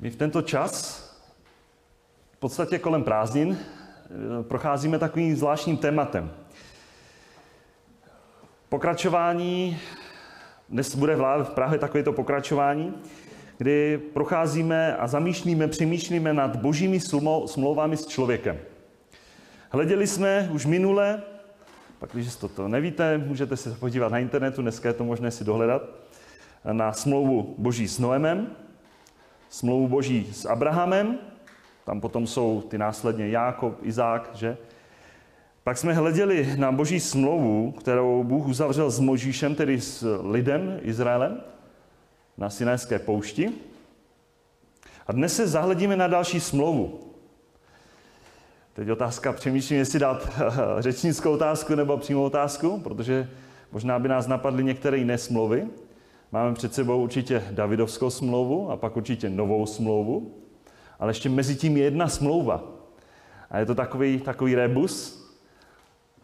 My v tento čas, v podstatě kolem prázdnin, procházíme takovým zvláštním tématem. Pokračování, dnes bude v Prahe takovéto pokračování, kdy procházíme a zamýšlíme, přemýšlíme nad božími smlouvami s člověkem. Hleděli jsme už minule, pak když to, to nevíte, můžete se podívat na internetu, dneska je to možné si dohledat, na smlouvu boží s Noemem, smlouvu boží s Abrahamem, tam potom jsou ty následně Jákob, Izák, že? Pak jsme hleděli na boží smlouvu, kterou Bůh uzavřel s Možíšem, tedy s lidem, Izraelem, na Sinajské poušti. A dnes se zahledíme na další smlouvu. Teď otázka, přemýšlím, jestli dát řečnickou otázku nebo přímou otázku, protože možná by nás napadly některé jiné smlouvy. Máme před sebou určitě Davidovskou smlouvu a pak určitě novou smlouvu, ale ještě mezi tím je jedna smlouva. A je to takový, takový rebus.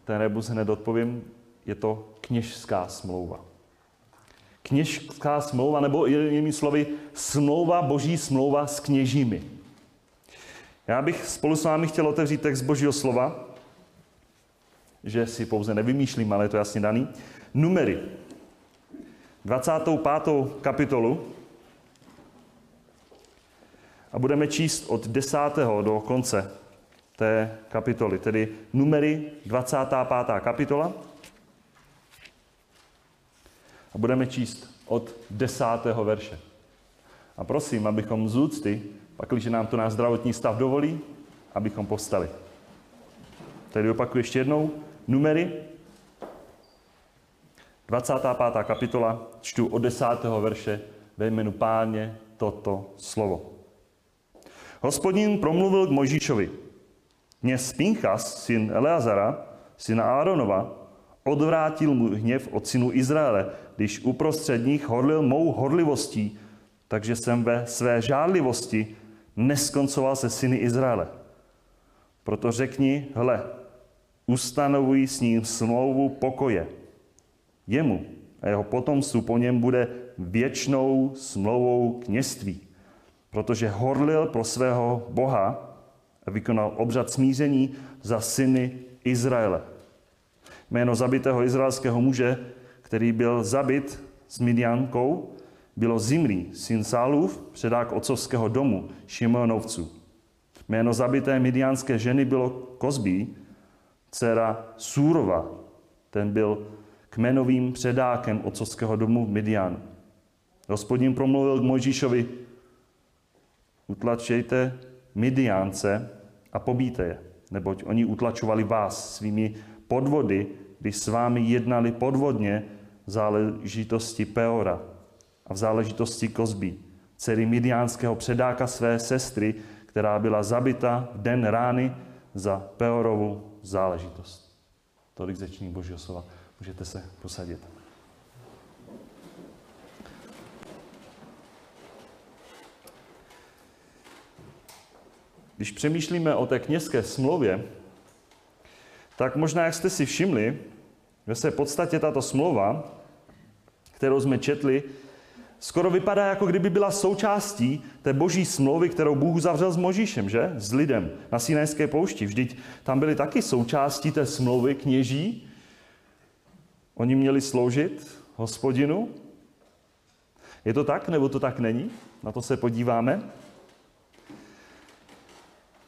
Ten rebus hned odpovím, je to kněžská smlouva. Kněžská smlouva, nebo jinými slovy, smlouva, boží smlouva s kněžími. Já bych spolu s vámi chtěl otevřít text božího slova, že si pouze nevymýšlím, ale je to jasně daný. Numery, 25. kapitolu a budeme číst od 10. do konce té kapitoly, tedy numery 25. kapitola a budeme číst od 10. verše. A prosím, abychom z úcty, pak když nám to náš zdravotní stav dovolí, abychom povstali. Tedy opakuju ještě jednou, numery 25. kapitola, čtu od 10. verše ve jménu páně toto slovo. Hospodin promluvil k Možíšovi. Mě Spinchas, syn Eleazara, syna Áronova, odvrátil můj hněv od synu Izraele, když uprostřed nich horlil mou horlivostí, takže jsem ve své žádlivosti neskoncoval se syny Izraele. Proto řekni, hle, ustanovují s ním smlouvu pokoje, Jemu a jeho potomstvu po něm bude věčnou smlouvou kněství, protože horlil pro svého Boha a vykonal obřad smíření za syny Izraele. Jméno zabitého izraelského muže, který byl zabit s Midiankou, bylo Zimri, syn Sálův, předák otcovského domu, Šimonovců. Jméno zabité midianské ženy bylo Kozbí, dcera Súrova, ten byl kmenovým předákem otcovského domu v Midianu. Hospodin promluvil k Mojžíšovi, utlačejte Midiánce a pobíte je, neboť oni utlačovali vás svými podvody, když s vámi jednali podvodně v záležitosti Peora a v záležitosti Kozbí, dcery midiánského předáka své sestry, která byla zabita v den rány za Peorovu záležitost. Tolik zečných božího slova. Můžete se posadit. Když přemýšlíme o té kněžské smlouvě, tak možná, jak jste si všimli, že se v podstatě tato smlouva, kterou jsme četli, skoro vypadá, jako kdyby byla součástí té boží smlouvy, kterou Bůh zavřel s Možíšem, že? S lidem na Sinajské poušti. Vždyť tam byly taky součástí té smlouvy kněží, Oni měli sloužit hospodinu. Je to tak, nebo to tak není? Na to se podíváme.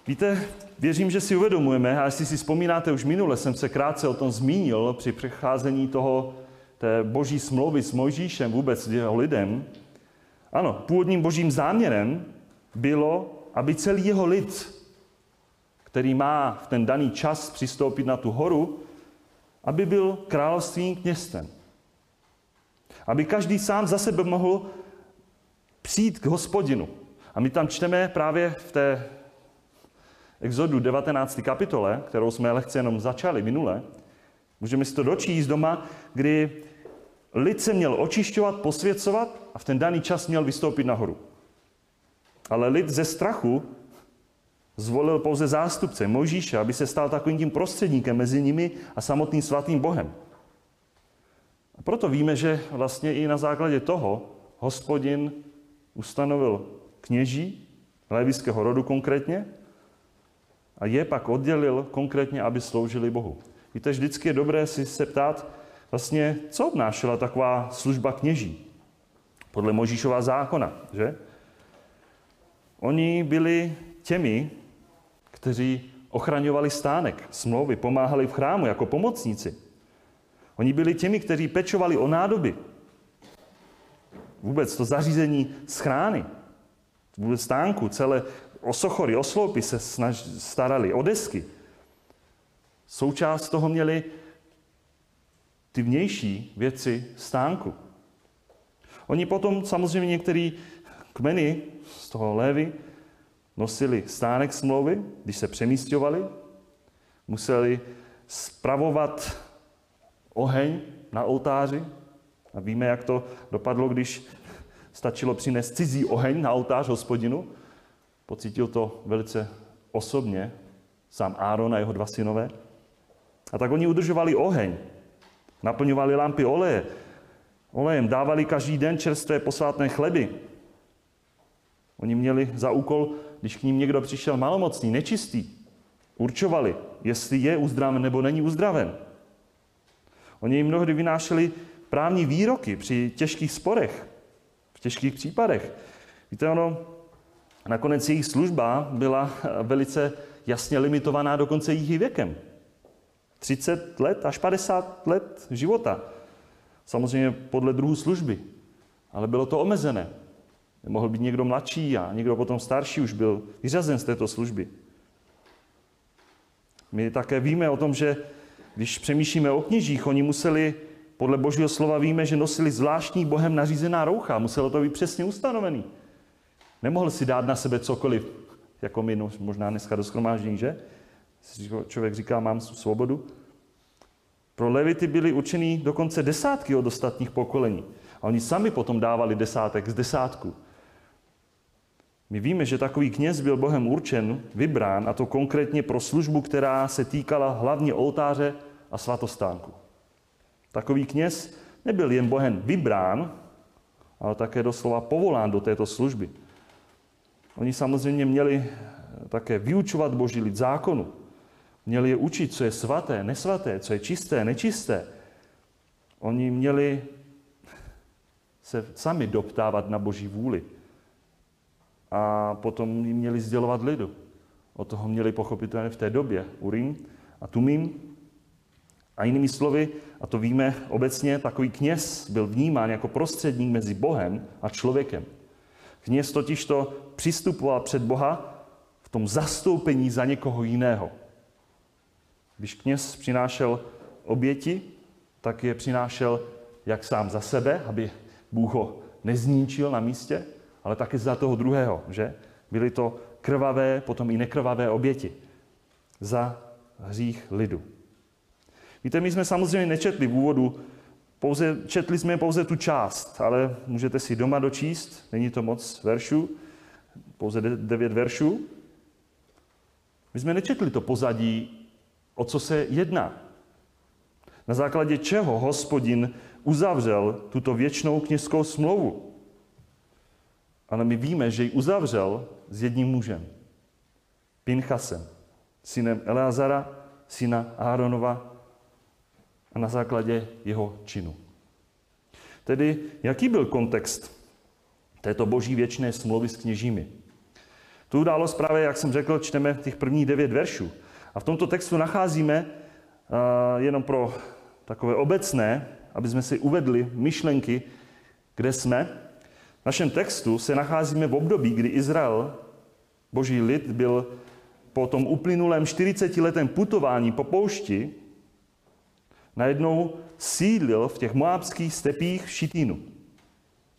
Víte, věřím, že si uvědomujeme, a jestli si vzpomínáte, už minule jsem se krátce o tom zmínil při přecházení toho, té boží smlouvy s Mojžíšem, vůbec jeho lidem. Ano, původním božím záměrem bylo, aby celý jeho lid, který má v ten daný čas přistoupit na tu horu, aby byl královstvím kněstem. Aby každý sám za sebe mohl přijít k hospodinu. A my tam čteme právě v té Exodu 19. kapitole, kterou jsme lehce jenom začali minule, můžeme si to dočíst doma, kdy lid se měl očišťovat, posvěcovat a v ten daný čas měl vystoupit nahoru. Ale lid ze strachu zvolil pouze zástupce Mojžíše, aby se stal takovým tím prostředníkem mezi nimi a samotným svatým Bohem. A proto víme, že vlastně i na základě toho hospodin ustanovil kněží levického rodu konkrétně, a je pak oddělil konkrétně, aby sloužili Bohu. Víte, vždycky je dobré si se ptát, vlastně, co obnášela taková služba kněží podle Možíšova zákona, že? Oni byli těmi, kteří ochraňovali stánek, smlouvy, pomáhali v chrámu jako pomocníci. Oni byli těmi, kteří pečovali o nádoby. Vůbec to zařízení schrány, vůbec stánku, celé osochory, osloupy se snaž, starali, o desky. Součást toho měli ty vnější věci stánku. Oni potom samozřejmě některý kmeny z toho lévy nosili stánek smlouvy, když se přemístovali, museli spravovat oheň na oltáři. A víme, jak to dopadlo, když stačilo přinést cizí oheň na oltář hospodinu. Pocítil to velice osobně sám Áron a jeho dva synové. A tak oni udržovali oheň, naplňovali lampy oleje, olejem, dávali každý den čerstvé posvátné chleby. Oni měli za úkol, když k ním někdo přišel malomocný, nečistý, určovali, jestli je uzdraven nebo není uzdraven. Oni jim mnohdy vynášeli právní výroky při těžkých sporech, v těžkých případech. Víte, ono, nakonec jejich služba byla velice jasně limitovaná dokonce jejich věkem. 30 let až 50 let života. Samozřejmě podle druhu služby. Ale bylo to omezené. Mohl být někdo mladší a někdo potom starší už byl vyřazen z této služby. My také víme o tom, že když přemýšlíme o kněžích, oni museli, podle božího slova víme, že nosili zvláštní bohem nařízená roucha. Muselo to být přesně ustanovený. Nemohl si dát na sebe cokoliv, jako my no, možná dneska do schromáždění, že? Člověk říká, mám svobodu. Pro levity byly určený dokonce desátky od ostatních pokolení. A oni sami potom dávali desátek z desátku. My víme, že takový kněz byl Bohem určen, vybrán, a to konkrétně pro službu, která se týkala hlavně oltáře a svatostánku. Takový kněz nebyl jen Bohem vybrán, ale také doslova povolán do této služby. Oni samozřejmě měli také vyučovat boží lid zákonu. Měli je učit, co je svaté, nesvaté, co je čisté, nečisté. Oni měli se sami doptávat na boží vůli. A potom jim měli sdělovat lidu. O toho měli pochopitelně v té době Urim a Tumim. A jinými slovy, a to víme obecně, takový kněz byl vnímán jako prostředník mezi Bohem a člověkem. Kněz totiž to přistupoval před Boha v tom zastoupení za někoho jiného. Když kněz přinášel oběti, tak je přinášel jak sám za sebe, aby Bůh ho nezničil na místě, ale také za toho druhého, že? Byly to krvavé, potom i nekrvavé oběti za hřích lidu. Víte, my jsme samozřejmě nečetli v úvodu, pouze, četli jsme pouze tu část, ale můžete si doma dočíst, není to moc veršů, pouze devět veršů. My jsme nečetli to pozadí, o co se jedná. Na základě čeho hospodin uzavřel tuto věčnou kněžskou smlouvu. Ale my víme, že ji uzavřel s jedním mužem. Pinchasem, synem Eleazara, syna Áronova a na základě jeho činu. Tedy, jaký byl kontext této boží věčné smlouvy s kněžími? Tu událost právě, jak jsem řekl, čteme těch prvních devět veršů. A v tomto textu nacházíme uh, jenom pro takové obecné, aby jsme si uvedli myšlenky, kde jsme. V našem textu se nacházíme v období, kdy Izrael, boží lid, byl po tom uplynulém 40-letém putování po poušti najednou sídlil v těch moábských stepích v Šitínu.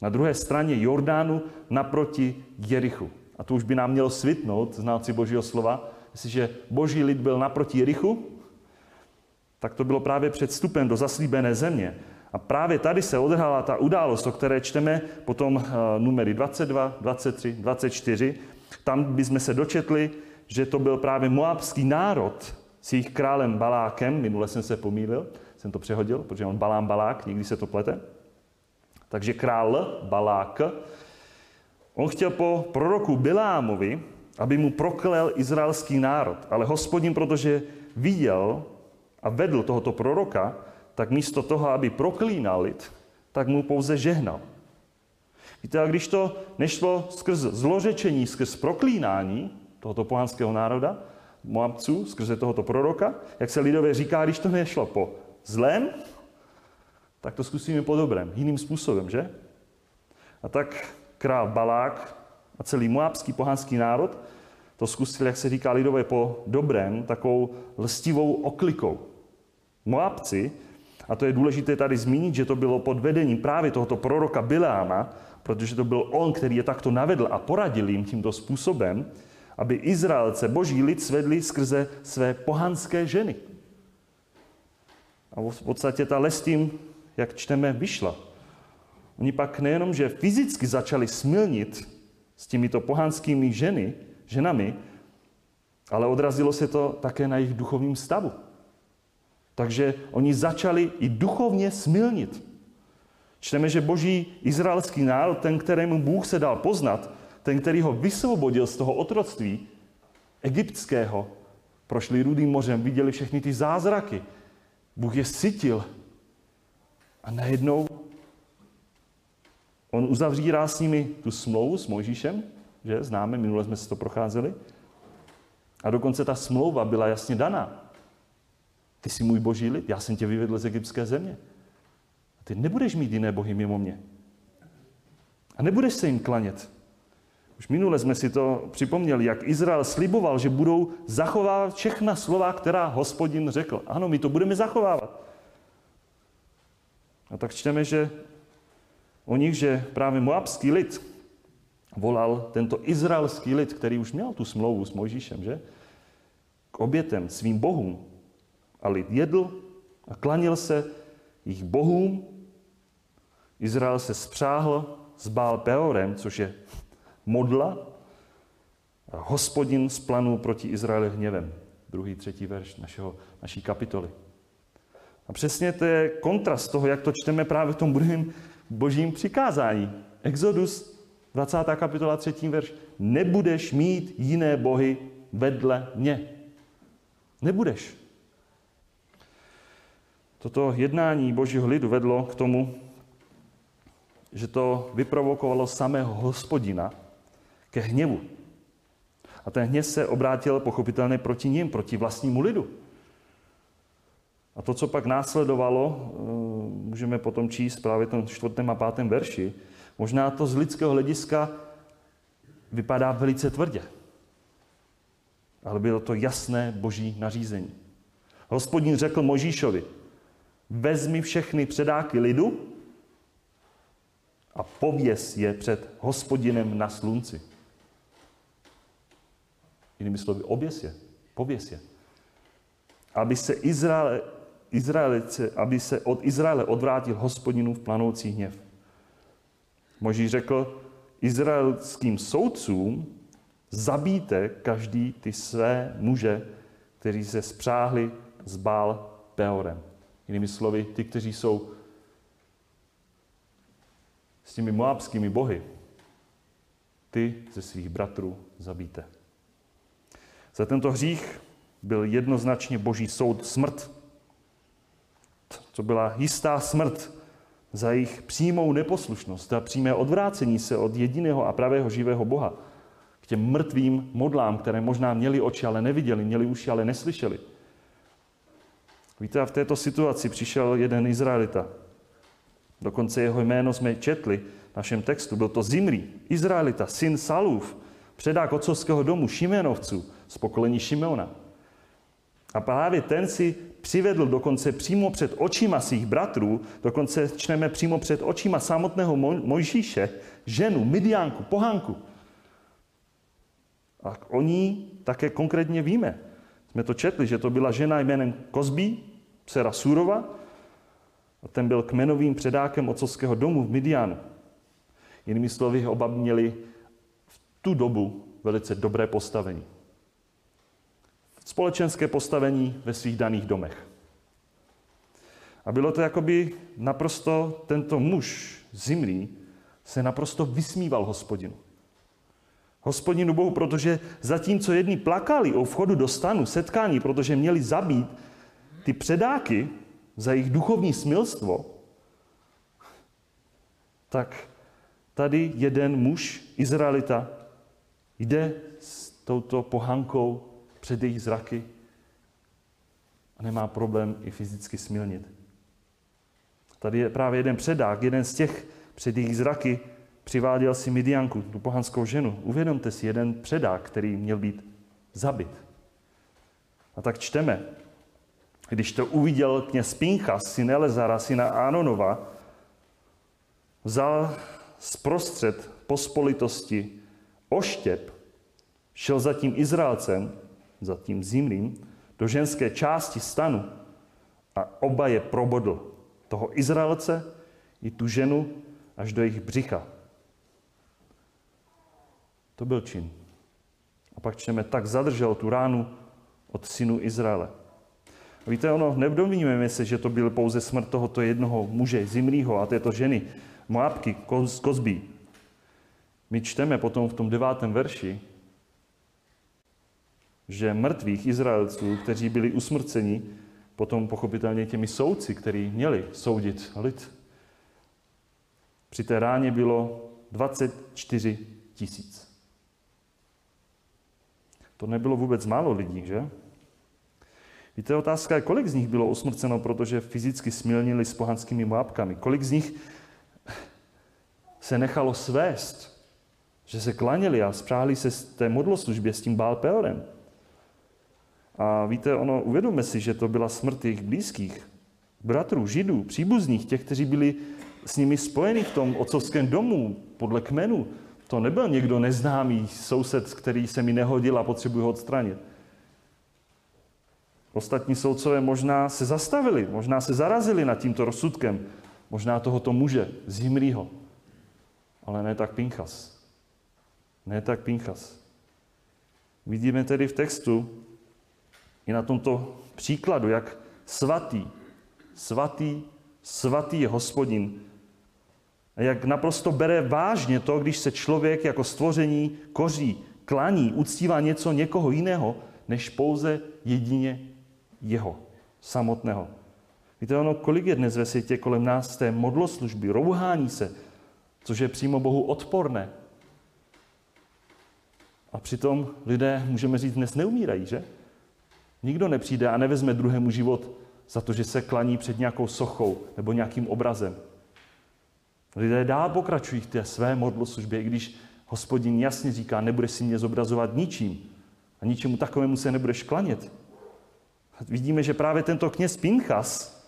Na druhé straně Jordánu naproti Jerichu. A to už by nám mělo svitnout, znáci božího slova, jestliže boží lid byl naproti Jerichu, tak to bylo právě před vstupem do zaslíbené země. A právě tady se odehrála ta událost, o které čteme potom uh, numery 22, 23, 24. Tam bychom se dočetli, že to byl právě moabský národ s jejich králem Balákem. Minule jsem se pomýlil, jsem to přehodil, protože on Balám Balák, nikdy se to plete. Takže král Balák, On chtěl po proroku Bilámovi, aby mu proklel izraelský národ. Ale hospodin, protože viděl a vedl tohoto proroka, tak místo toho, aby proklínal lid, tak mu pouze žehnal. Víte, a když to nešlo skrz zlořečení, skrz proklínání tohoto pohanského národa, Moabců, skrze tohoto proroka, jak se lidově říká, když to nešlo po zlém, tak to zkusíme po dobrém, jiným způsobem, že? A tak král Balák a celý moabský pohanský národ to zkusil, jak se říká lidové, po dobrém, takovou lstivou oklikou. Moabci, a to je důležité tady zmínit, že to bylo pod vedením právě tohoto proroka Bileáma, protože to byl on, který je takto navedl a poradil jim tímto způsobem, aby Izraelce, boží lid, svedli skrze své pohanské ženy. A v podstatě ta lestím, jak čteme, vyšla. Oni pak nejenom, že fyzicky začali smilnit s těmito pohanskými ženy, ženami, ale odrazilo se to také na jejich duchovním stavu. Takže oni začali i duchovně smilnit. Čteme, že boží izraelský národ, ten, kterému Bůh se dal poznat, ten, který ho vysvobodil z toho otroctví egyptského, prošli rudým mořem, viděli všechny ty zázraky. Bůh je sytil. A najednou on uzavřírá s nimi tu smlouvu s Mojžíšem, že známe, minule jsme si to procházeli. A dokonce ta smlouva byla jasně daná. Ty jsi můj boží lid, já jsem tě vyvedl z egyptské země. A ty nebudeš mít jiné bohy mimo mě. A nebudeš se jim klanět. Už minule jsme si to připomněli, jak Izrael sliboval, že budou zachovávat všechna slova, která hospodin řekl. Ano, my to budeme zachovávat. A tak čteme, že o nich, že právě moabský lid volal tento izraelský lid, který už měl tu smlouvu s Mojžíšem, že? K obětem svým bohům. A lid jedl a klanil se jejich bohům. Izrael se spřáhl s Bál Peorem, což je modla. A hospodin splanul proti Izraeli hněvem. Druhý, třetí verš našeho, naší kapitoly. A přesně to je kontrast toho, jak to čteme právě v tom druhém božím přikázání. Exodus 20. kapitola 3. verš. Nebudeš mít jiné bohy vedle mě. Nebudeš. Toto jednání božího lidu vedlo k tomu, že to vyprovokovalo samého hospodina ke hněvu. A ten hněv se obrátil pochopitelně proti ním, proti vlastnímu lidu. A to, co pak následovalo, eh, můžeme potom číst právě v tom čtvrtém a pátém verši, možná to z lidského hlediska vypadá velice tvrdě. Ale bylo to jasné boží nařízení. Hospodin řekl Možíšovi, vezmi všechny předáky lidu a pověs je před hospodinem na slunci. Jinými slovy, oběs je, pověs je. Aby se Izrael, Izraelice, aby se od Izraele odvrátil hospodinův planoucí hněv. Moží řekl izraelským soudcům, zabíte každý ty své muže, kteří se spřáhli s Bál Peorem. Jinými slovy, ty, kteří jsou s těmi moabskými bohy, ty ze svých bratrů zabíte. Za tento hřích byl jednoznačně boží soud smrt. To byla jistá smrt za jejich přímou neposlušnost, za přímé odvrácení se od jediného a pravého živého Boha. K těm mrtvým modlám, které možná měli oči, ale neviděli, měli uši, ale neslyšeli. Víte, a v této situaci přišel jeden Izraelita. Dokonce jeho jméno jsme četli v našem textu. Byl to Zimri, Izraelita, syn Salův, předák otcovského domu Šimenovců z pokolení Šimeona. A právě ten si přivedl dokonce přímo před očima svých bratrů, dokonce čteme přímo před očima samotného Mojžíše, ženu, Midiánku, pohanku. A o ní také konkrétně víme. Jsme to četli, že to byla žena jménem Kozbí, dcera Surova, a ten byl kmenovým předákem otcovského domu v Midianu. Jinými slovy, oba měli v tu dobu velice dobré postavení společenské postavení ve svých daných domech. A bylo to jakoby naprosto, tento muž, Zimrý, se naprosto vysmíval hospodinu. Hospodinu Bohu, protože zatímco jedni plakali o vchodu do stanu, setkání, protože měli zabít ty předáky za jejich duchovní smilstvo, tak tady jeden muž, Izraelita, jde s touto pohankou před jejich zraky a nemá problém i fyzicky smilnit. Tady je právě jeden předák, jeden z těch před jejich zraky přiváděl si Midianku, tu pohanskou ženu. Uvědomte si, jeden předák, který měl být zabit. A tak čteme, když to uviděl kněz Pinchas, syn Elezara, syna Anonova, vzal zprostřed pospolitosti oštěp, šel za tím Izraelcem, za tím zimným, do ženské části stanu a oba je probodl. Toho Izraelce i tu ženu až do jejich břicha. To byl čin. A pak čteme, tak zadržel tu ránu od synu Izraele. Víte, ono, nedomíníme se, že to byl pouze smrt tohoto jednoho muže, Zimrýho a této ženy, Moabky, z Kozbí. My čteme potom v tom devátém verši, že mrtvých Izraelců, kteří byli usmrceni, potom pochopitelně těmi soudci, kteří měli soudit lid, při té ráně bylo 24 tisíc. To nebylo vůbec málo lidí, že? Víte, otázka je, kolik z nich bylo usmrceno, protože fyzicky smilnili s pohanskými moabkami. Kolik z nich se nechalo svést, že se klaněli a spřáhli se z té modloslužbě s tím Baal Peorem. A víte, ono, uvědomme si, že to byla smrt jejich blízkých, bratrů, židů, příbuzných, těch, kteří byli s nimi spojeni v tom otcovském domu, podle kmenu. To nebyl někdo neznámý soused, který se mi nehodil a potřebuji ho odstranit. Ostatní soudcové možná se zastavili, možná se zarazili nad tímto rozsudkem, možná tohoto muže z Himrýho. Ale ne tak Pinchas. Ne tak Pinchas. Vidíme tedy v textu i na tomto příkladu, jak svatý, svatý, svatý je hospodin. A jak naprosto bere vážně to, když se člověk jako stvoření koří, klaní, uctívá něco někoho jiného, než pouze jedině jeho, samotného. Víte, ono, kolik je dnes ve světě kolem nás té modloslužby, rouhání se, což je přímo Bohu odporné. A přitom lidé, můžeme říct, dnes neumírají, že? Nikdo nepřijde a nevezme druhému život za to, že se klaní před nějakou sochou nebo nějakým obrazem. Lidé dál pokračují v té své modloslužbě, i když hospodin jasně říká, nebudeš si mě zobrazovat ničím a ničemu takovému se nebudeš klanět. Vidíme, že právě tento kněz Pinchas,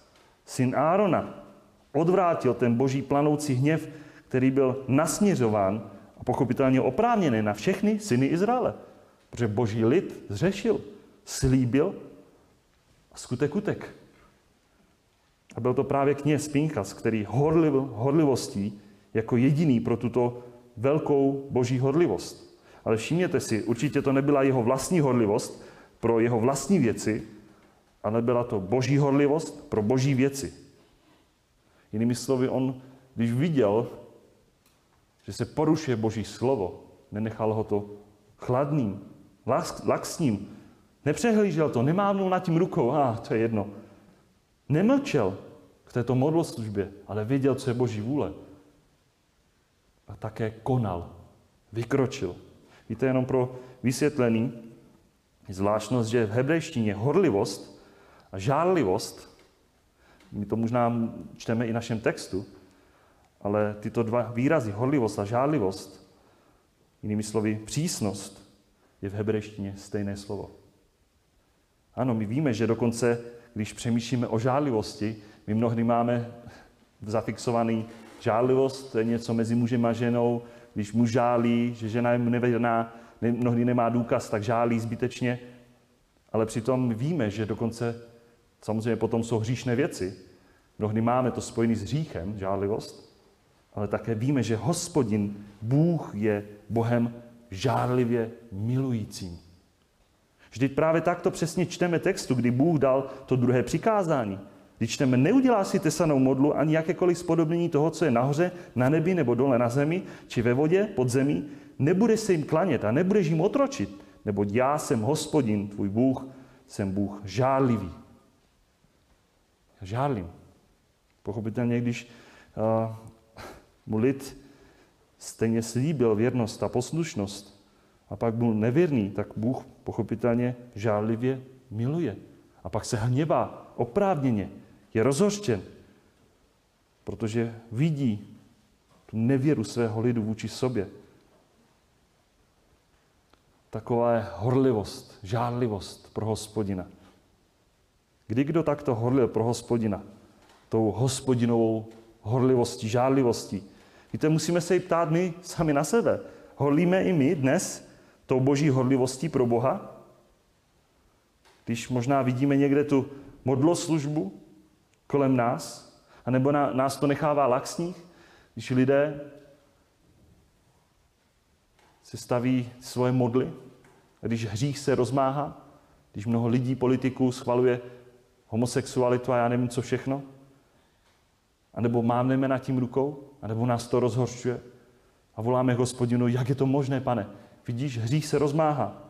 syn Árona, odvrátil ten boží planoucí hněv, který byl nasměřován a pochopitelně oprávněný na všechny syny Izraele. Protože boží lid zřešil, slíbil a skutek utek. A byl to právě kněz Pinchas, který horliv, horlivostí jako jediný pro tuto velkou boží horlivost. Ale všimněte si, určitě to nebyla jeho vlastní horlivost pro jeho vlastní věci, ale byla to boží horlivost pro boží věci. Jinými slovy, on, když viděl, že se porušuje boží slovo, nenechal ho to chladným, laxním, nepřehlížel to, nemávnul nad tím rukou, a ah, to je jedno. Nemlčel k této modloslužbě, ale věděl, co je boží vůle. A také konal, vykročil. Víte, jenom pro vysvětlení, zvláštnost, že v hebrejštině horlivost a žárlivost, my to možná čteme i v našem textu, ale tyto dva výrazy, horlivost a žárlivost, jinými slovy přísnost, je v hebrejštině stejné slovo. Ano, my víme, že dokonce, když přemýšlíme o žárlivosti, my mnohdy máme zafixovaný žárlivost, to je něco mezi mužem a ženou, když muž žálí, že žena je nevěrná, mnohdy nemá důkaz, tak žálí zbytečně. Ale přitom víme, že dokonce Samozřejmě potom jsou hříšné věci. Mnohdy máme to spojené s hříchem, žárlivost, ale také víme, že hospodin, Bůh je Bohem žárlivě milujícím. Vždyť právě takto přesně čteme textu, kdy Bůh dal to druhé přikázání. Když čteme, neudělá si tesanou modlu ani jakékoliv spodobnění toho, co je nahoře, na nebi nebo dole na zemi, či ve vodě, pod zemí, nebude se jim klanět a nebudeš jim otročit, nebo já jsem hospodin, tvůj Bůh, jsem Bůh žádlivý. Žádlím. Pochopitelně, když uh, mu lid stejně slíbil věrnost a poslušnost a pak byl nevěrný, tak Bůh pochopitelně žádlivě miluje. A pak se hněvá oprávněně, je rozhořčen, protože vidí tu nevěru svého lidu vůči sobě. Taková je horlivost, žádlivost pro hospodina. Kdy kdo takto horlil pro hospodina? Tou hospodinovou horlivostí, žádlivostí. Víte, musíme se i ptát my sami na sebe. Horlíme i my dnes tou boží horlivostí pro Boha? Když možná vidíme někde tu modloslužbu kolem nás, anebo nás to nechává laxních, když lidé se staví svoje modly, když hřích se rozmáhá, když mnoho lidí, politiků schvaluje homosexualitu a já nevím, co všechno, a nebo mávneme nad tím rukou, a nebo nás to rozhorčuje a voláme hospodinu, jak je to možné, pane? Vidíš, hřích se rozmáhá.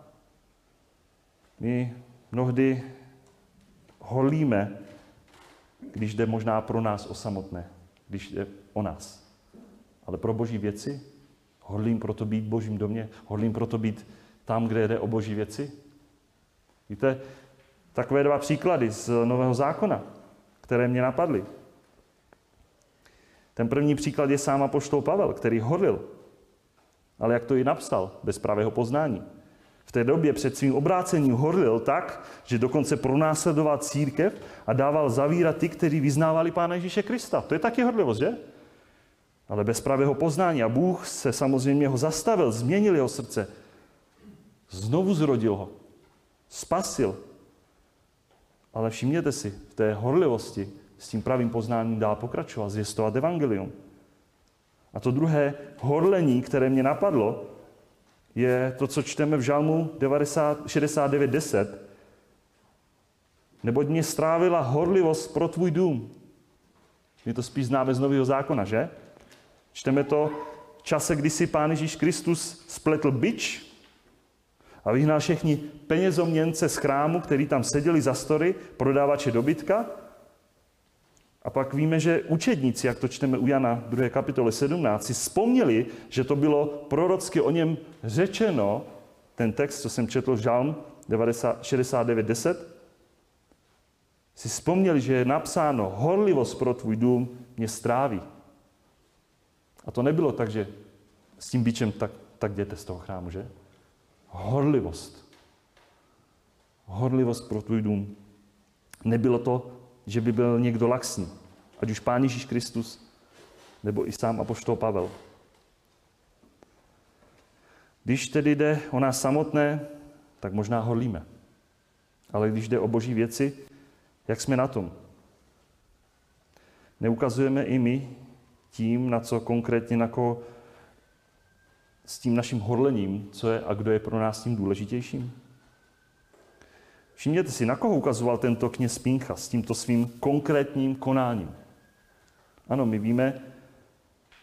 My mnohdy holíme, když jde možná pro nás o samotné, když jde o nás. Ale pro boží věci hodlím proto být božím domě, hodlím proto být tam, kde jde o boží věci. Víte, takové dva příklady z Nového zákona, které mě napadly. Ten první příklad je sám apoštol Pavel, který hodlil. Ale jak to i napsal, bez pravého poznání. V té době před svým obrácením horlil tak, že dokonce pronásledoval církev a dával zavírat ty, kteří vyznávali Pána Ježíše Krista. To je taky horlivost, že? Ale bez pravého poznání. A Bůh se samozřejmě ho zastavil, změnil jeho srdce. Znovu zrodil ho. Spasil. Ale všimněte si, v té horlivosti s tím pravým poznáním dál pokračovat, zvěstovat evangelium. A to druhé horlení, které mě napadlo, je to, co čteme v Žalmu 69.10. Neboť mě strávila horlivost pro tvůj dům. My to spíš známe z Nového zákona, že? Čteme to v čase, kdy si Pán Ježíš Kristus spletl byč a vyhnal všechny penězoměnce z chrámu, který tam seděli za story, prodávače dobytka a pak víme, že učedníci, jak to čteme u Jana 2. kapitole 17, si vzpomněli, že to bylo prorocky o něm řečeno, ten text, co jsem četl v Žalm 69.10, si vzpomněli, že je napsáno, horlivost pro tvůj dům mě stráví. A to nebylo tak, že s tím bičem tak, tak jděte z toho chrámu, že? Horlivost. Horlivost pro tvůj dům. Nebylo to že by byl někdo laxní. Ať už Pán Ježíš Kristus, nebo i sám Apoštol Pavel. Když tedy jde o nás samotné, tak možná horlíme. Ale když jde o boží věci, jak jsme na tom? Neukazujeme i my tím, na co konkrétně, na koho s tím naším horlením, co je a kdo je pro nás tím důležitějším? Všimněte si, na koho ukazoval tento kněz Píncha s tímto svým konkrétním konáním. Ano, my víme,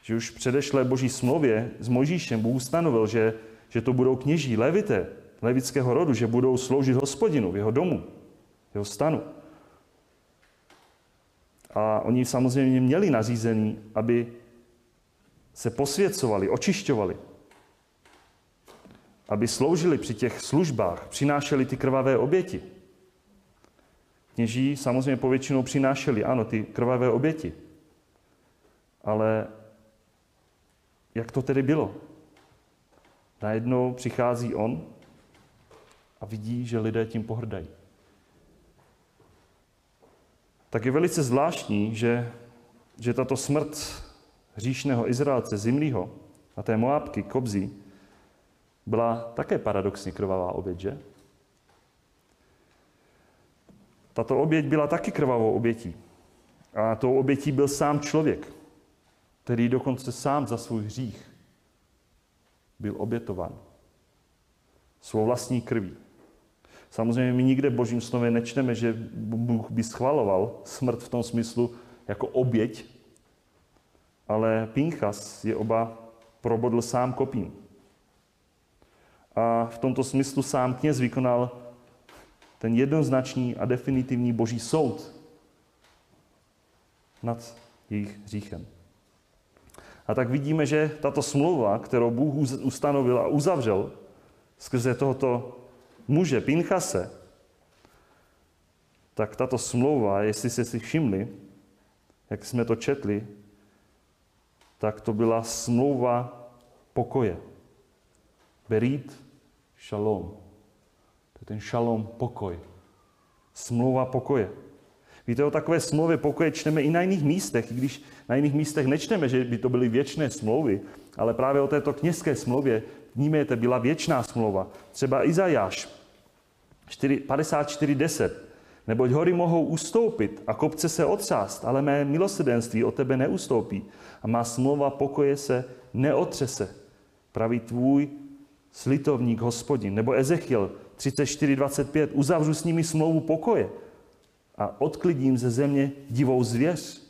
že už v předešlé boží smlouvě s Mojžíšem Bůh stanovil, že, že to budou kněží, levité, levického rodu, že budou sloužit hospodinu v jeho domu, v jeho stanu. A oni samozřejmě měli nařízení, aby se posvěcovali, očišťovali, aby sloužili při těch službách, přinášeli ty krvavé oběti. Kněží samozřejmě povětšinou přinášeli, ano, ty krvavé oběti. Ale jak to tedy bylo? Najednou přichází on a vidí, že lidé tím pohrdají. Tak je velice zvláštní, že, že tato smrt hříšného Izraelce Zimlího a té Moábky Kobzí byla také paradoxně krvavá oběť, že? Tato oběť byla taky krvavou obětí. A tou obětí byl sám člověk, který dokonce sám za svůj hřích byl obětován svou vlastní krví. Samozřejmě my nikde v božím slově nečteme, že Bůh by schvaloval smrt v tom smyslu jako oběť, ale Pinchas je oba probodl sám kopím. A v tomto smyslu sám kněz vykonal ten jednoznačný a definitivní boží soud nad jejich hříchem. A tak vidíme, že tato smlouva, kterou Bůh ustanovil a uzavřel skrze tohoto muže Pinchase, tak tato smlouva, jestli jste si všimli, jak jsme to četli, tak to byla smlouva pokoje. Berit shalom. To je ten shalom, pokoj. Smlouva pokoje. Víte, o takové smlouvě pokoje čteme i na jiných místech, i když na jiných místech nečteme, že by to byly věčné smlouvy, ale právě o této kněžské smlouvě vnímejte, byla věčná smlouva. Třeba Izajáš 54.10. Neboť hory mohou ustoupit a kopce se otřást, ale mé milosedenství o tebe neustoupí a má smlouva pokoje se neotřese. Praví tvůj slitovník hospodin. Nebo Ezechiel 34.25. Uzavřu s nimi smlouvu pokoje a odklidím ze země divou zvěř.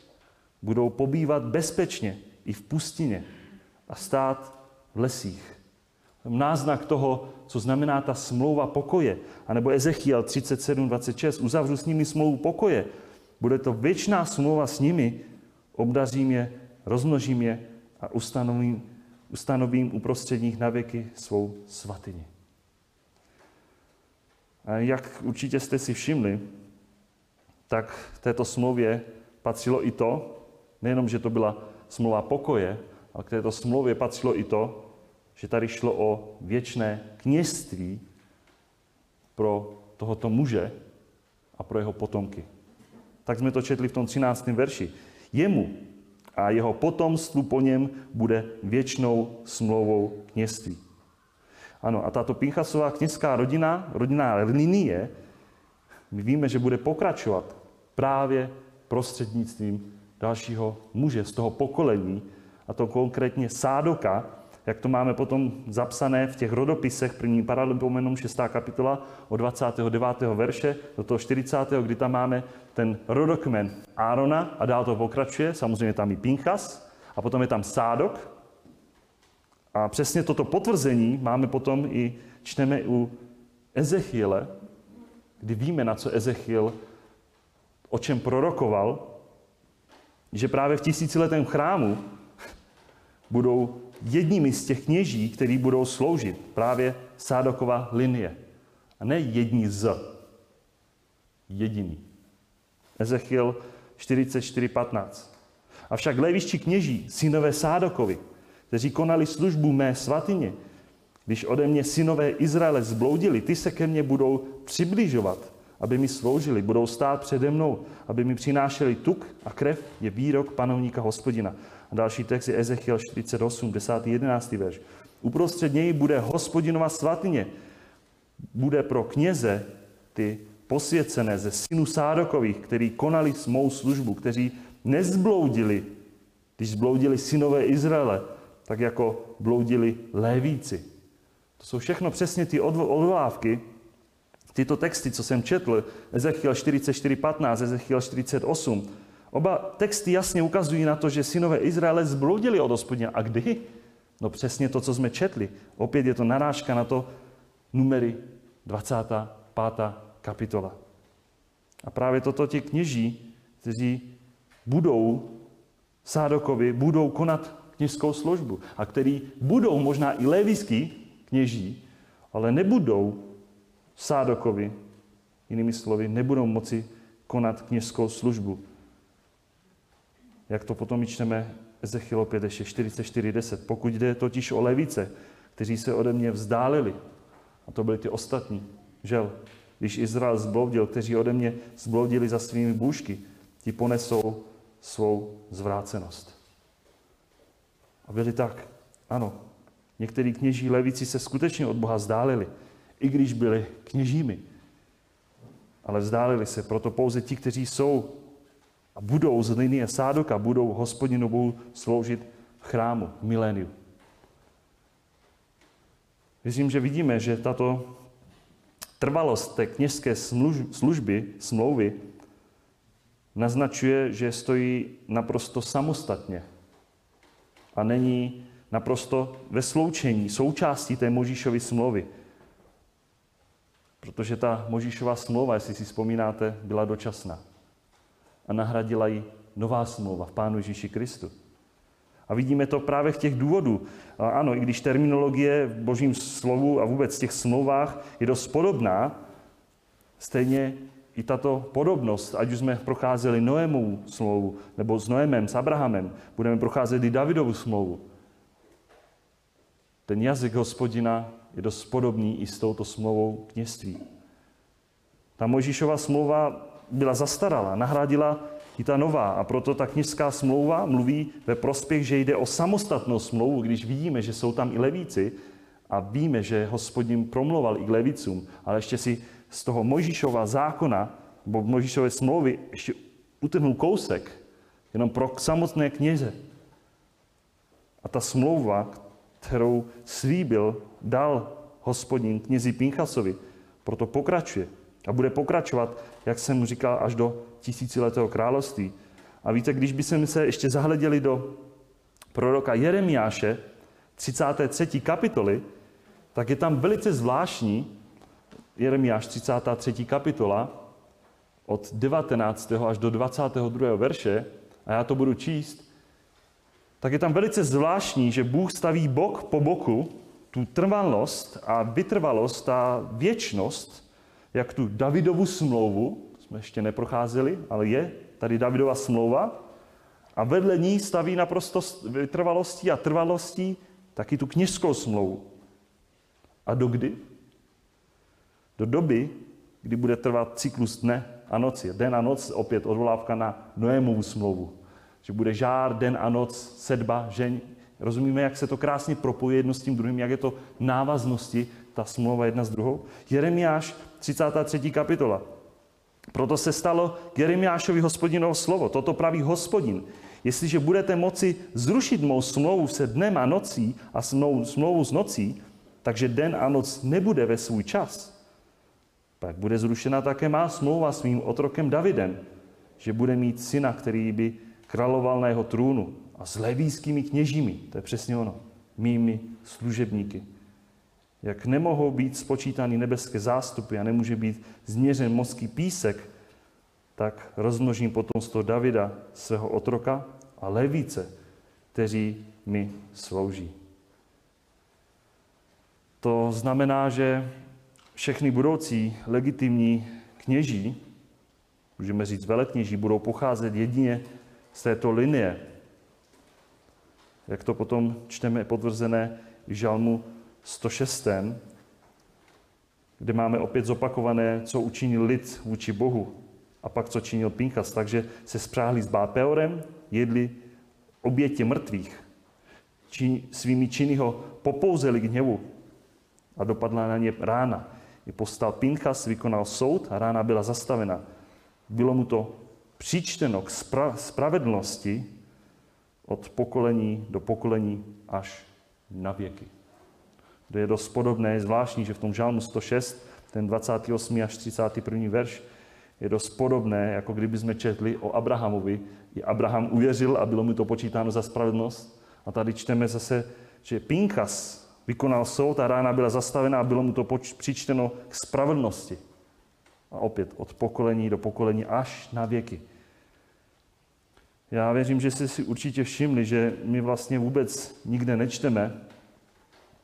Budou pobývat bezpečně i v pustině a stát v lesích. Náznak toho, co znamená ta smlouva pokoje. A nebo Ezechiel 37.26. Uzavřu s nimi smlouvu pokoje. Bude to věčná smlouva s nimi. Obdařím je, rozmnožím je a ustanovím, ustanovím uprostřed nich na věky svou svatyni. A jak určitě jste si všimli, tak v této smlouvě patřilo i to, nejenom, že to byla smlouva pokoje, ale k této smlouvě patřilo i to, že tady šlo o věčné kněžství pro tohoto muže a pro jeho potomky. Tak jsme to četli v tom 13. verši. Jemu a jeho potomstvu po něm bude věčnou smlouvou kněžství. Ano, a tato Pinchasová kněžská rodina, rodinná linie, my víme, že bude pokračovat právě prostřednictvím dalšího muže z toho pokolení, a to konkrétně Sádoka, jak to máme potom zapsané v těch rodopisech, první paralipomenom 6. kapitola od 29. verše do toho 40. kdy tam máme ten rodokmen Árona a dál to pokračuje, samozřejmě tam i Pinchas a potom je tam Sádok. A přesně toto potvrzení máme potom i, čteme u Ezechiele, kdy víme, na co Ezechiel o čem prorokoval, že právě v tisíciletém chrámu budou jedními z těch kněží, který budou sloužit. Právě Sádokova linie. A ne jední z. Jediný. Ezechiel 44.15. Avšak levišti kněží, synové Sádokovi, kteří konali službu mé svatyně, když ode mě synové Izraele zbloudili, ty se ke mně budou přibližovat aby mi sloužili, budou stát přede mnou, aby mi přinášeli tuk a krev je výrok panovníka hospodina. A další text je Ezechiel 48, 10. 11. verš. Uprostřed něj bude hospodinova svatyně. Bude pro kněze ty posvěcené ze synů Sádokových, kteří konali mou službu, kteří nezbloudili, když zbloudili synové Izraele, tak jako bloudili lévíci. To jsou všechno přesně ty odvolávky, tyto texty, co jsem četl, Ezechiel 44.15, Ezechiel 48, oba texty jasně ukazují na to, že synové Izraele zbludili od hospodina. A kdy? No přesně to, co jsme četli. Opět je to narážka na to numery 25. kapitola. A právě toto ti kněží, kteří budou Sádokovi, budou konat kněžskou službu a který budou možná i leviský kněží, ale nebudou Sádokovi, jinými slovy, nebudou moci konat kněžskou službu. Jak to potom čteme Ezechiel 5, 44.10. Pokud jde totiž o levice, kteří se ode mě vzdálili, a to byli ty ostatní, žel, když Izrael zbloudil, kteří ode mě zbloudili za svými bůžky, ti ponesou svou zvrácenost. A byli tak, ano, některý kněží levici se skutečně od Boha zdálili, i když byli kněžími. Ale vzdálili se, proto pouze ti, kteří jsou a budou z linie Sádoka, budou hospodinu Bohu sloužit v chrámu, v miléniu. Věřím, že vidíme, že tato trvalost té kněžské služby, smlouvy, naznačuje, že stojí naprosto samostatně a není naprosto ve sloučení, součástí té Možíšovy smlouvy. Protože ta Možíšová smlouva, jestli si vzpomínáte, byla dočasná. A nahradila ji nová smlouva v Pánu Ježíši Kristu. A vidíme to právě v těch důvodů. A ano, i když terminologie v božím slovu a vůbec v těch smlouvách je dost podobná, stejně i tato podobnost, ať už jsme procházeli Noémovu smlouvu, nebo s Noémem, s Abrahamem, budeme procházet i Davidovu smlouvu. Ten jazyk hospodina je dost podobný i s touto smlouvou kněství. Ta Mojžíšova smlouva byla zastarala, nahradila i ta nová. A proto ta knižská smlouva mluví ve prospěch, že jde o samostatnou smlouvu, když vidíme, že jsou tam i levíci a víme, že hospodin promluval i k levicům, ale ještě si z toho Mojžíšova zákona, nebo Mojžíšové smlouvy, ještě utrhnul kousek, jenom pro samotné kněze. A ta smlouva, kterou slíbil, dal hospodin knězi Pinchasovi, proto pokračuje. A bude pokračovat, jak jsem říkal, až do tisíciletého království. A víte, když bychom se ještě zahleděli do proroka Jeremiáše, 33. kapitoly, tak je tam velice zvláštní, Jeremiáš 33. kapitola, od 19. až do 22. verše, a já to budu číst, tak je tam velice zvláštní, že Bůh staví bok po boku tu trvalost a vytrvalost a věčnost, jak tu Davidovu smlouvu, jsme ještě neprocházeli, ale je tady Davidova smlouva, a vedle ní staví naprosto vytrvalostí a trvalostí taky tu kněžskou smlouvu. A do kdy? Do doby, kdy bude trvat cyklus dne a noci. Den a noc, opět odvolávka na Noémovu smlouvu. Že bude žár, den a noc, sedba, žeň. Rozumíme, jak se to krásně propojuje jedno s tím druhým, jak je to návaznosti, ta smlouva jedna s druhou. Jeremiáš, 33. kapitola. Proto se stalo Jeremiášovi hospodinovo slovo. Toto praví hospodin. Jestliže budete moci zrušit mou smlouvu se dnem a nocí a smlouvu s nocí, takže den a noc nebude ve svůj čas, pak bude zrušena také má smlouva s mým otrokem Davidem, že bude mít syna, který by královal na jeho trůnu a s levískými kněžími, to je přesně ono, mými služebníky. Jak nemohou být spočítány nebeské zástupy a nemůže být změřen mořský písek, tak rozmnožím potomstvo Davida, svého otroka a levíce, kteří mi slouží. To znamená, že všechny budoucí legitimní kněží, můžeme říct velekněží, budou pocházet jedině z této linie. Jak to potom čteme potvrzené v žalmu 106, kde máme opět zopakované, co učinil lid vůči Bohu a pak co činil Pinchas. Takže se spráhli s Bápeorem, jedli obětě mrtvých. Či, svými činy ho popouzeli k hněvu a dopadla na ně rána. I postal Pinchas, vykonal soud a rána byla zastavena. Bylo mu to přičteno k spra- spravedlnosti od pokolení do pokolení až na věky kde je dost podobné, je zvláštní, že v tom žálmu 106, ten 28. až 31. verš, je dost podobné, jako kdyby jsme četli o Abrahamovi. I Abraham uvěřil a bylo mu to počítáno za spravedlnost. A tady čteme zase, že Pinkas vykonal soud a rána byla zastavena a bylo mu to přičteno k spravedlnosti. A opět od pokolení do pokolení až na věky. Já věřím, že jste si určitě všimli, že my vlastně vůbec nikde nečteme,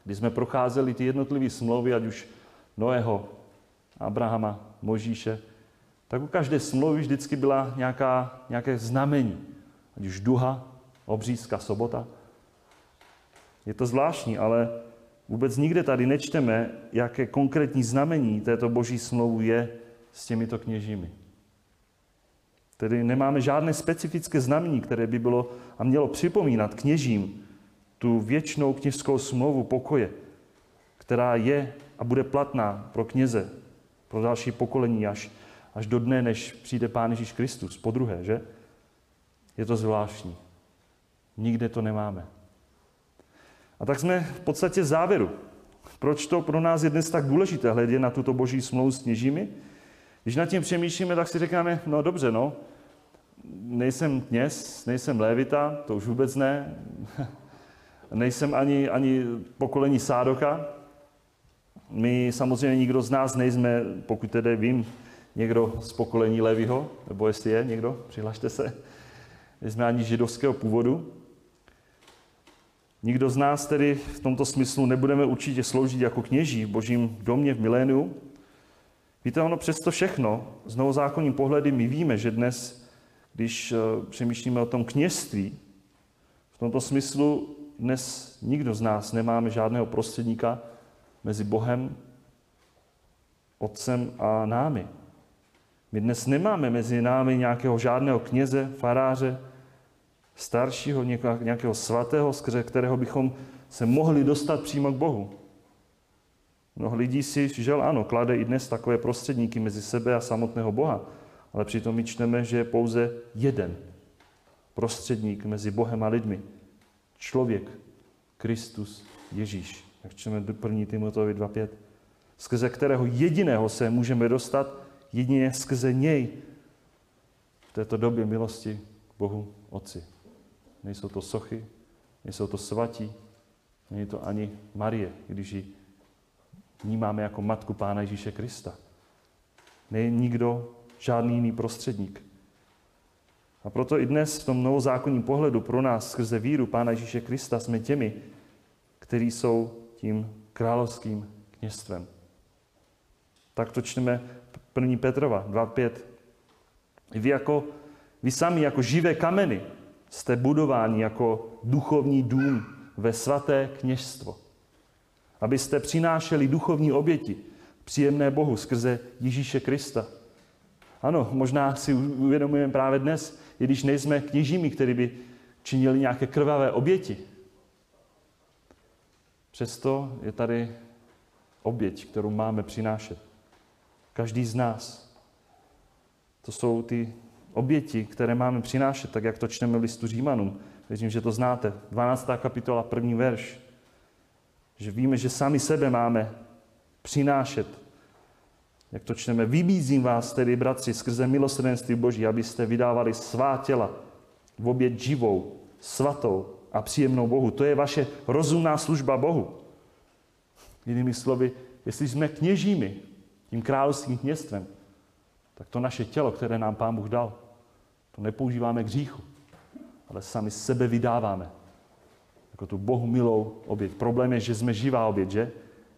když jsme procházeli ty jednotlivé smlouvy, ať už Noého, Abrahama, Možíše, tak u každé smlouvy vždycky byla nějaká, nějaké znamení. Ať už duha, obřízka, sobota. Je to zvláštní, ale vůbec nikde tady nečteme, jaké konkrétní znamení této boží smlouvu je s těmito kněžími. Tedy nemáme žádné specifické znamení, které by bylo a mělo připomínat kněžím, tu věčnou kněžskou smlouvu pokoje, která je a bude platná pro kněze, pro další pokolení až, až do dne, než přijde Pán Ježíš Kristus, po druhé, že? Je to zvláštní. Nikde to nemáme. A tak jsme v podstatě závěru Proč to pro nás je dnes tak důležité hledět na tuto boží smlouvu s kněžími? Když nad tím přemýšlíme, tak si říkáme, no dobře, no, nejsem kněz, nejsem lévita, to už vůbec ne, nejsem ani, ani pokolení Sádoka. My samozřejmě nikdo z nás nejsme, pokud tedy vím, někdo z pokolení Levyho, nebo jestli je někdo, přihlašte se, nejsme ani židovského původu. Nikdo z nás tedy v tomto smyslu nebudeme určitě sloužit jako kněží v božím domě v miléniu. Víte, ono přesto všechno, z novozákonním pohledy my víme, že dnes, když eh, přemýšlíme o tom kněžství, v tomto smyslu dnes nikdo z nás nemáme žádného prostředníka mezi Bohem, Otcem a námi. My dnes nemáme mezi námi nějakého žádného kněze, faráře, staršího, nějakého svatého, skrze kterého bychom se mohli dostat přímo k Bohu. Mnoho lidí si, žel ano, klade i dnes takové prostředníky mezi sebe a samotného Boha, ale přitom my čteme, že je pouze jeden prostředník mezi Bohem a lidmi. Člověk, Kristus, Ježíš. Jak čteme 1. Timotovi 2.5. Skrze kterého jediného se můžeme dostat, jedině skrze něj v této době milosti Bohu Otci. Nejsou to sochy, nejsou to svatí, není to ani Marie, když ji vnímáme jako matku Pána Ježíše Krista. Není nikdo, žádný jiný prostředník. A proto i dnes v tom novozákonním pohledu pro nás skrze víru Pána Ježíše Krista jsme těmi, kteří jsou tím královským kněstvem. Tak to čteme 1. Petrova 2.5. Vy, jako, vy sami jako živé kameny jste budováni jako duchovní dům ve svaté kněžstvo. Abyste přinášeli duchovní oběti, příjemné Bohu skrze Ježíše Krista. Ano, možná si uvědomujeme právě dnes, i když nejsme kněžími, kteří by činili nějaké krvavé oběti. Přesto je tady oběť, kterou máme přinášet. Každý z nás. To jsou ty oběti, které máme přinášet, tak jak to čteme v listu Římanům. Věřím, že to znáte. 12. kapitola, první verš. Že víme, že sami sebe máme přinášet. Jak to čteme, vybízím vás tedy, bratři, skrze milosrdenství Boží, abyste vydávali svá těla v oběť živou, svatou a příjemnou Bohu. To je vaše rozumná služba Bohu. Jinými slovy, jestli jsme kněžími, tím královským kněstvem, tak to naše tělo, které nám Pán Bůh dal, to nepoužíváme k hříchu, ale sami sebe vydáváme. Jako tu Bohu milou oběť. Problém je, že jsme živá oběť, že?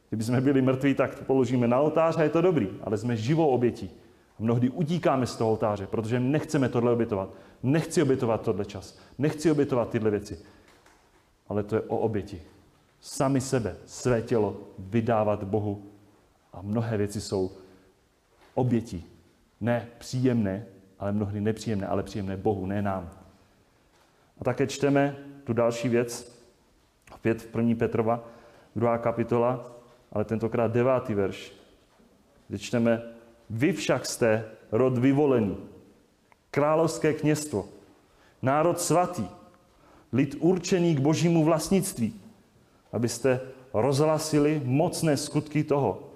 Kdyby jsme byli mrtví, tak položíme na oltář a je to dobrý, ale jsme živou obětí. A mnohdy utíkáme z toho oltáře, protože nechceme tohle obětovat. Nechci obětovat tohle čas. Nechci obětovat tyhle věci. Ale to je o oběti. Sami sebe, své tělo vydávat Bohu. A mnohé věci jsou oběti. Ne příjemné, ale mnohdy nepříjemné, ale příjemné Bohu, ne nám. A také čteme tu další věc, opět v 1. Petrova, druhá kapitola, ale tentokrát devátý verš, kde čteme, vy však jste rod vyvolený, královské kněstvo, národ svatý, lid určený k božímu vlastnictví, abyste rozhlasili mocné skutky toho,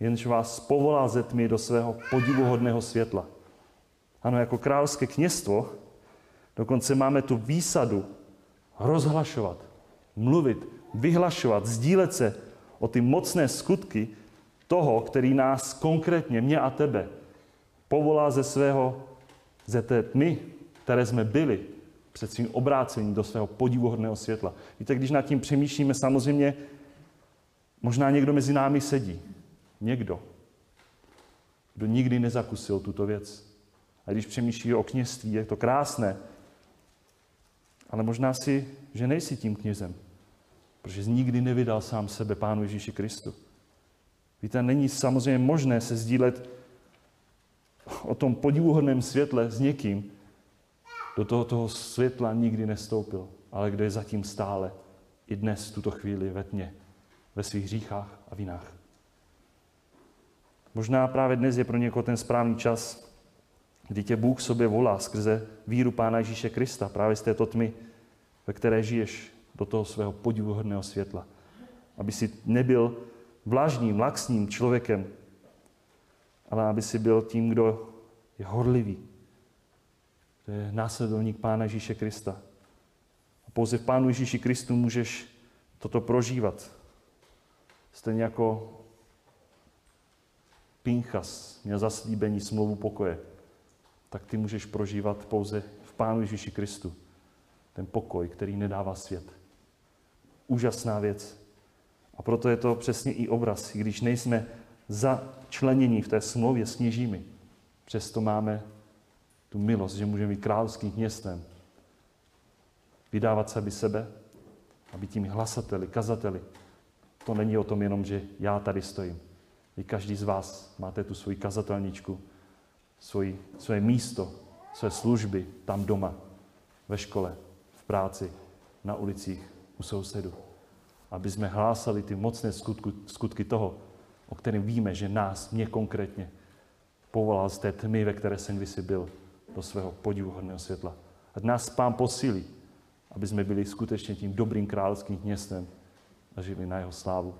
jenž vás povolá ze tmy do svého podivuhodného světla. Ano, jako královské kněstvo dokonce máme tu výsadu rozhlašovat, mluvit, vyhlašovat, sdílet se o ty mocné skutky toho, který nás konkrétně, mě a tebe, povolá ze svého, ze té tmy, které jsme byli, před svým obrácením do svého podivuhodného světla. Víte, když nad tím přemýšlíme, samozřejmě možná někdo mezi námi sedí. Někdo, kdo nikdy nezakusil tuto věc. A když přemýšlí o kněství, je to krásné. Ale možná si, že nejsi tím knězem, protože nikdy nevydal sám sebe Pánu Ježíši Kristu. Víte, není samozřejmě možné se sdílet o tom podivuhodném světle s někým, do toho, toho světla nikdy nestoupil, ale kde je zatím stále i dnes, tuto chvíli ve tmě, ve svých hříchách a vinách. Možná právě dnes je pro někoho ten správný čas, kdy tě Bůh sobě volá skrze víru Pána Ježíše Krista, právě z této tmy, ve které žiješ, do toho svého podivuhodného světla. Aby si nebyl vlažným, laxním člověkem, ale aby si byl tím, kdo je horlivý, kdo je následovník Pána Ježíše Krista. A pouze v Pánu Ježíši Kristu můžeš toto prožívat. Stejně jako Pinchas měl zaslíbení smlouvu pokoje, tak ty můžeš prožívat pouze v Pánu Ježíši Kristu. Ten pokoj, který nedává svět. Úžasná věc. A proto je to přesně i obraz. Když nejsme začlenění v té smlouvě s kněžími, přesto máme tu milost, že můžeme být královským městem. Vydávat se aby sebe, aby tím hlasateli, kazateli. To není o tom jenom, že já tady stojím. Vy každý z vás máte tu svoji kazatelničku, svoji, svoje místo, své služby tam doma, ve škole, v práci, na ulicích, u sousedu. Aby jsme hlásali ty mocné skutky, skutky toho, o kterém víme, že nás, mě konkrétně, povolal z té tmy, ve které jsem kdysi byl, do svého podivuhodného světla. A nás Pán posílí, aby jsme byli skutečně tím dobrým královským městem a žili na jeho slávu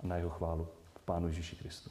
a na jeho chválu v Pánu Ježíši Kristu.